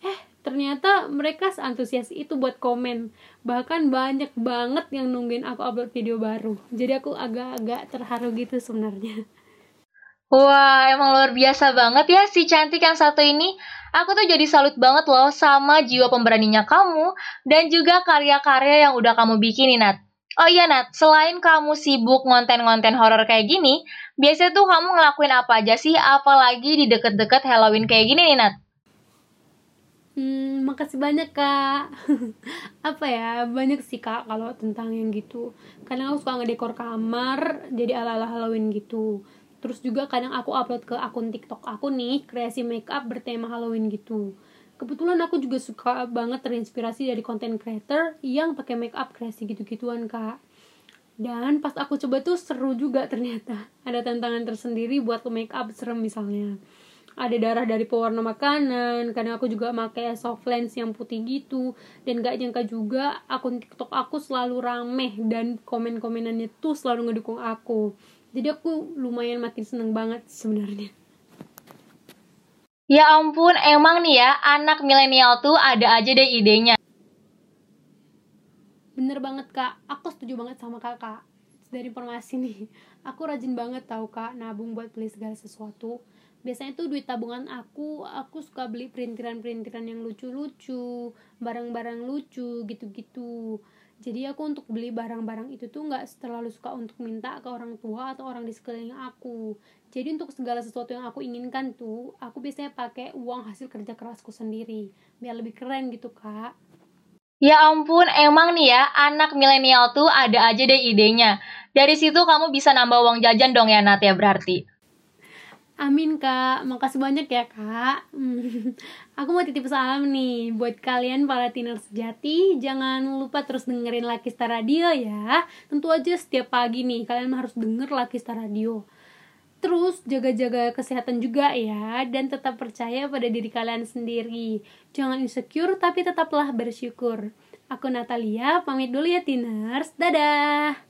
eh ternyata mereka seantusias itu buat komen bahkan banyak banget yang nungguin aku upload video baru jadi aku agak-agak terharu gitu sebenarnya Wah, emang luar biasa banget ya si cantik yang satu ini. Aku tuh jadi salut banget loh sama jiwa pemberaninya kamu dan juga karya-karya yang udah kamu bikin, Nat. Oh iya Nat, selain kamu sibuk ngonten-ngonten horor kayak gini, biasanya tuh kamu ngelakuin apa aja sih? Apalagi di deket-deket Halloween kayak gini nih Nat? Hmm, makasih banyak kak. apa ya, banyak sih kak kalau tentang yang gitu. Kadang aku suka ngedekor kamar jadi ala-ala Halloween gitu. Terus juga kadang aku upload ke akun TikTok aku nih, kreasi makeup bertema Halloween gitu kebetulan aku juga suka banget terinspirasi dari content creator yang pakai make up kreasi gitu-gituan kak. Dan pas aku coba tuh seru juga ternyata. Ada tantangan tersendiri buat make up serem misalnya. Ada darah dari pewarna makanan kadang aku juga pakai soft lens yang putih gitu. Dan gak nyangka juga akun tiktok aku selalu rame dan komen-komenannya tuh selalu ngedukung aku. Jadi aku lumayan makin seneng banget sebenarnya Ya ampun, emang nih ya, anak milenial tuh ada aja deh idenya. Bener banget kak, aku setuju banget sama kakak. Dari informasi nih, aku rajin banget tau kak nabung buat beli segala sesuatu. Biasanya tuh duit tabungan aku, aku suka beli perintiran-perintiran yang lucu-lucu, barang-barang lucu gitu-gitu jadi aku untuk beli barang-barang itu tuh nggak terlalu suka untuk minta ke orang tua atau orang di sekeliling aku jadi untuk segala sesuatu yang aku inginkan tuh aku biasanya pakai uang hasil kerja kerasku sendiri biar lebih keren gitu kak Ya ampun, emang nih ya, anak milenial tuh ada aja deh idenya. Dari situ kamu bisa nambah uang jajan dong ya Nat ya berarti. Amin kak, makasih banyak ya kak. Aku mau titip salam nih Buat kalian para teener sejati Jangan lupa terus dengerin Lucky Star Radio ya. Tentu aja setiap pagi nih Kalian harus denger Lucky Star Radio. Terus jaga-jaga kesehatan juga ya Dan tetap percaya pada diri kalian sendiri. Jangan insecure tapi tetaplah bersyukur. Aku Natalia, pamit dulu ya Tiners Dadah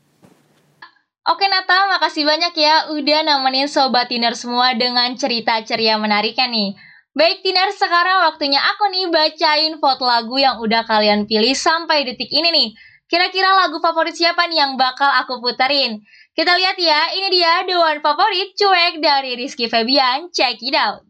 Oke Nata, makasih banyak ya udah nemenin Sobat Tiner semua dengan cerita ceria menariknya nih. Baik Tiner, sekarang waktunya aku nih bacain vote lagu yang udah kalian pilih sampai detik ini nih. Kira-kira lagu favorit siapa nih yang bakal aku puterin? Kita lihat ya, ini dia The One Favorit Cuek dari Rizky Febian. Check it out.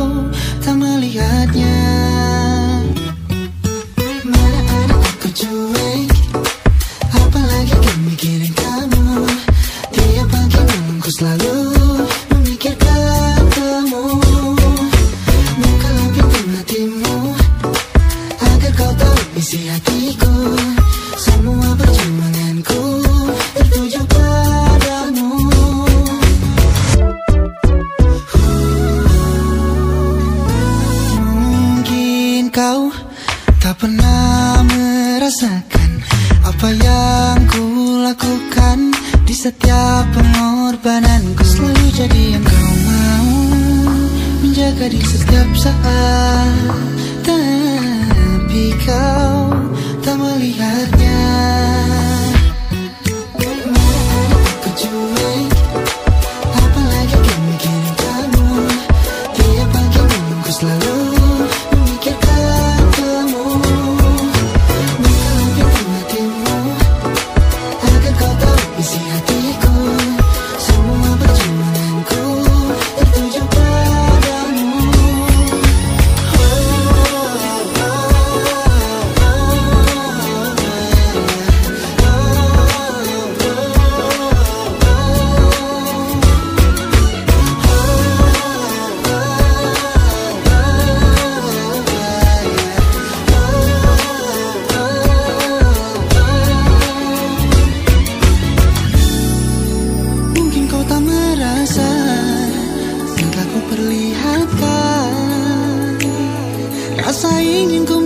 Rasa ingin ku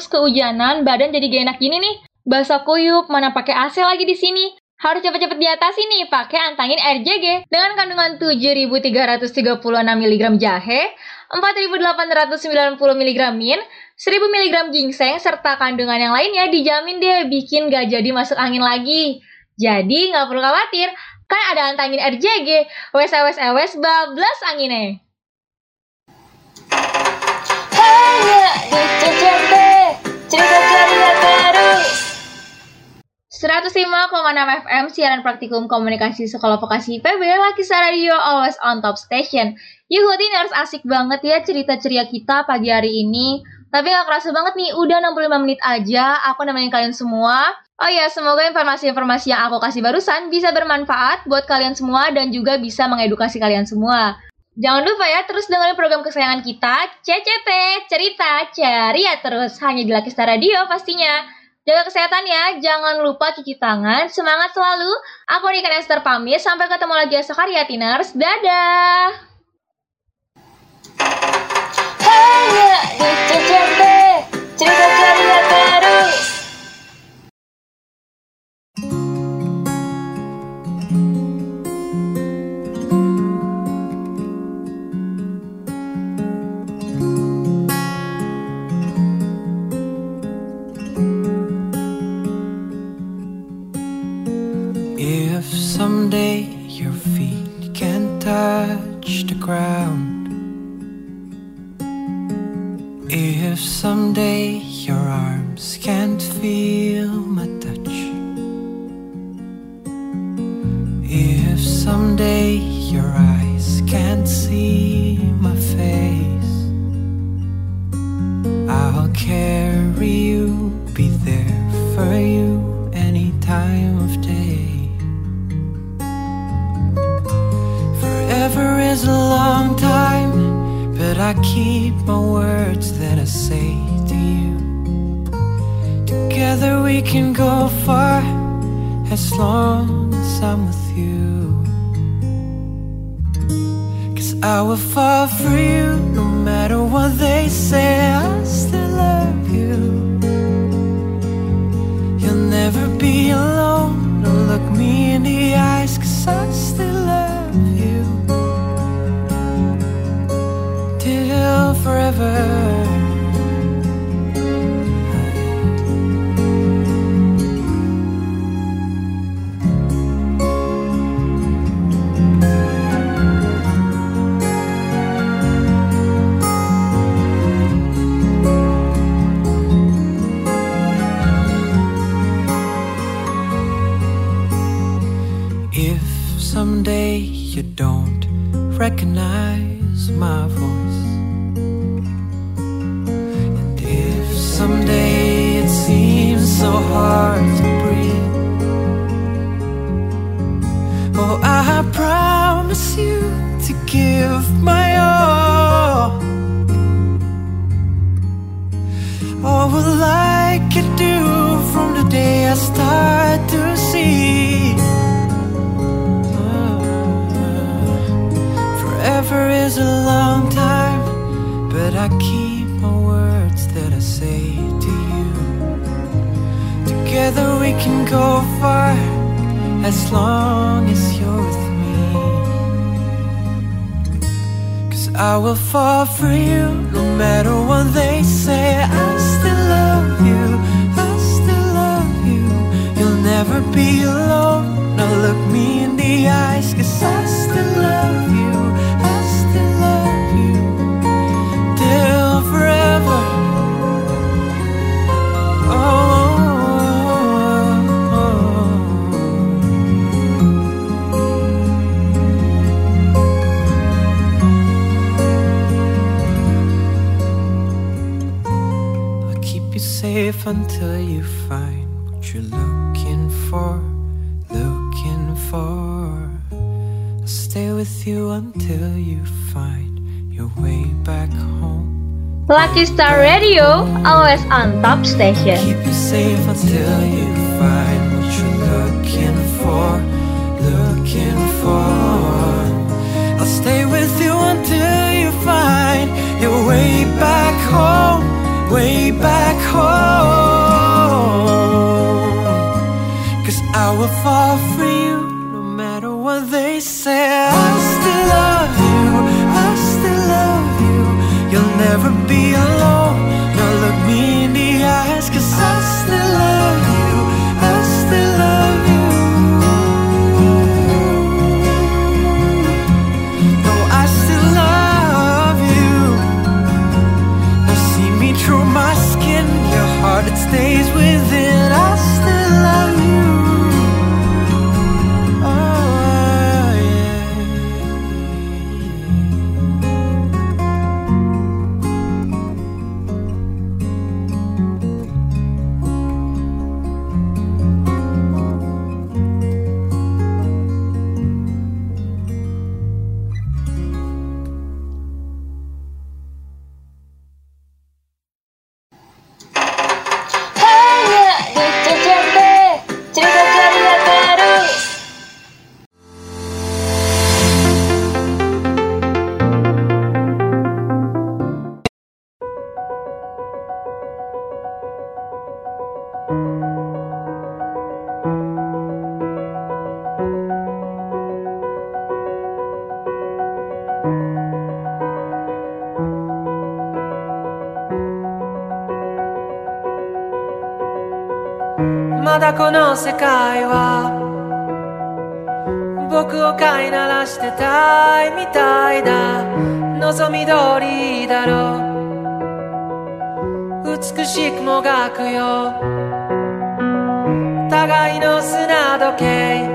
terus kehujanan, badan jadi gak enak gini nih. Basah kuyup, mana pakai AC lagi di sini. Harus cepet-cepet diatasi nih, pakai antangin RJG dengan kandungan 7.336 mg jahe, 4.890 mg min, 1000 mg ginseng, serta kandungan yang lainnya dijamin deh bikin gak jadi masuk angin lagi. Jadi nggak perlu khawatir, kan ada antangin RJG, wes wes wes bablas anginnya. Di CCP Cerita ceria terus 105,6 FM siaran praktikum komunikasi Sekolah Vokasi IPB Lakisa Radio Always on Top Station. Yuk harus asik banget ya cerita ceria kita pagi hari ini. Tapi gak kerasa banget nih, udah 65 menit aja aku nemenin kalian semua. Oh ya, semoga informasi-informasi yang aku kasih barusan bisa bermanfaat buat kalian semua dan juga bisa mengedukasi kalian semua. Jangan lupa ya terus dengerin program kesayangan kita, CCT, Cerita Ceria terus, hanya di Lakista Radio pastinya. Jaga kesehatan ya, jangan lupa cuci tangan, semangat selalu. Aku Nika Esther pamit, sampai ketemu lagi esok hari ya Tiners, dadah! Hanya di CCP cerita ceria baru. Someday your feet can touch the ground, if someday your arms can't feel my touch, if someday your eyes can't see my face, I'll carry is a long time, but I keep my words that I say to you. Together we can go far as long as I'm with you. Cause I will fall for you no matter what they say, I still love you. You'll never be alone. No, look me in the eyes, cause I still forever. If someday you don't recognize my I will fall for you no matter what they say. I still love you, I still love you. You'll never be alone. Lucky Star Radio, always on top station. Keep you safe until you find what you're looking for, looking for. I'll stay with you until you find your way back home, way back home. Cause I will fall for you no matter what they say. I still never 世界は僕を飼いならしてたいみたいだ。望み通りだろう。美しくもがくよ。互いの砂時計。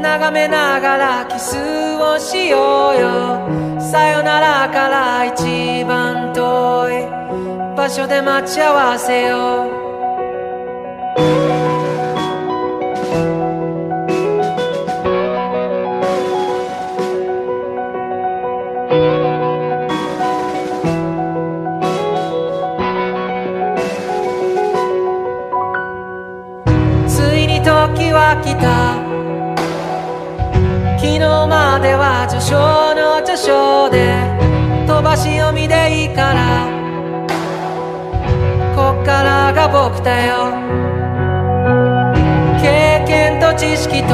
眺めながらキスをしようよ。さよならから一番遠い場所で待ち合わせよう。僕だよ。経験と知識と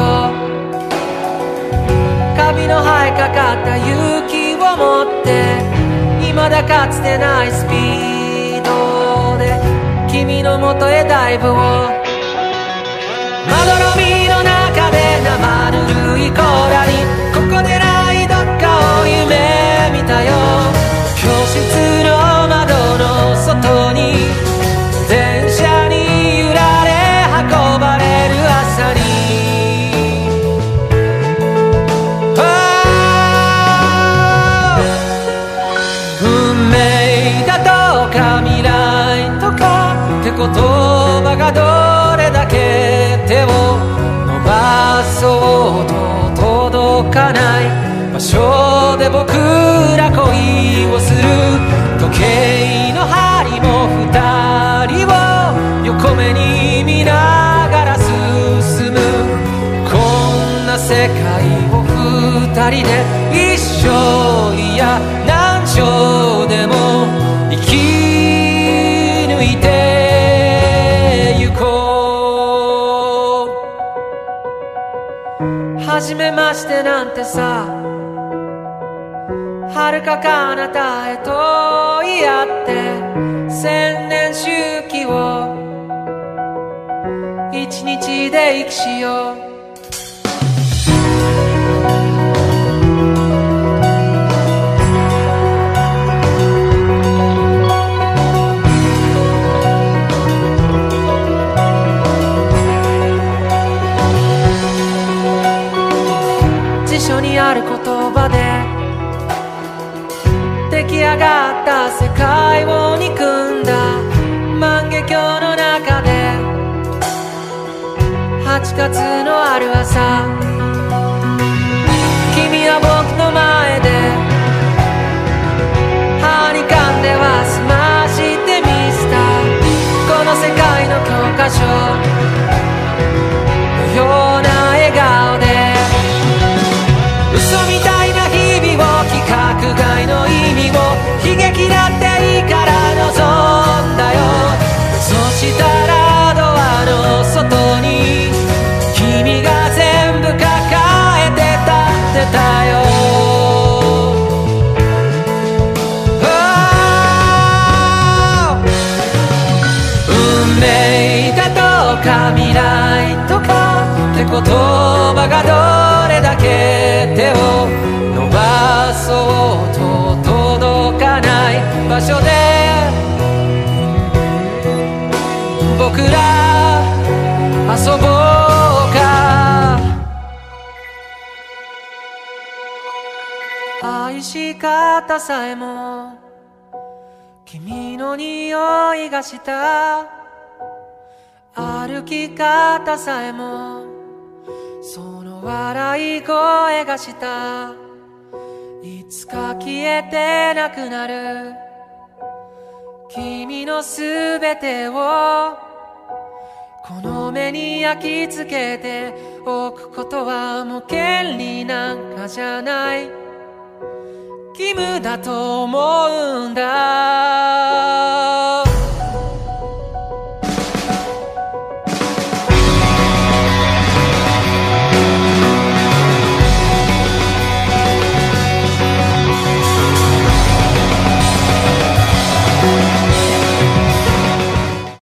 カビの生えかかった勇気を持って未だかつてないスピードで君のもとへダイブを。かない場所で僕ら恋をする時計の針も二人を横目に見ながら進む。こんな世界を二人で一生う初めましてなんてさ。遥か彼方へと言い合って千年周期を一日で生きしよう。った世界を憎んだ。万華鏡の中で。8月のある朝。場所で僕ら遊ぼうか。愛し方さえも君の匂いがした。歩き方さえもその笑い声がした。いつか消えてなくなる。君のすべてをこの目に焼き付けておくことはもう権利なんかじゃない。義務だと思うんだ。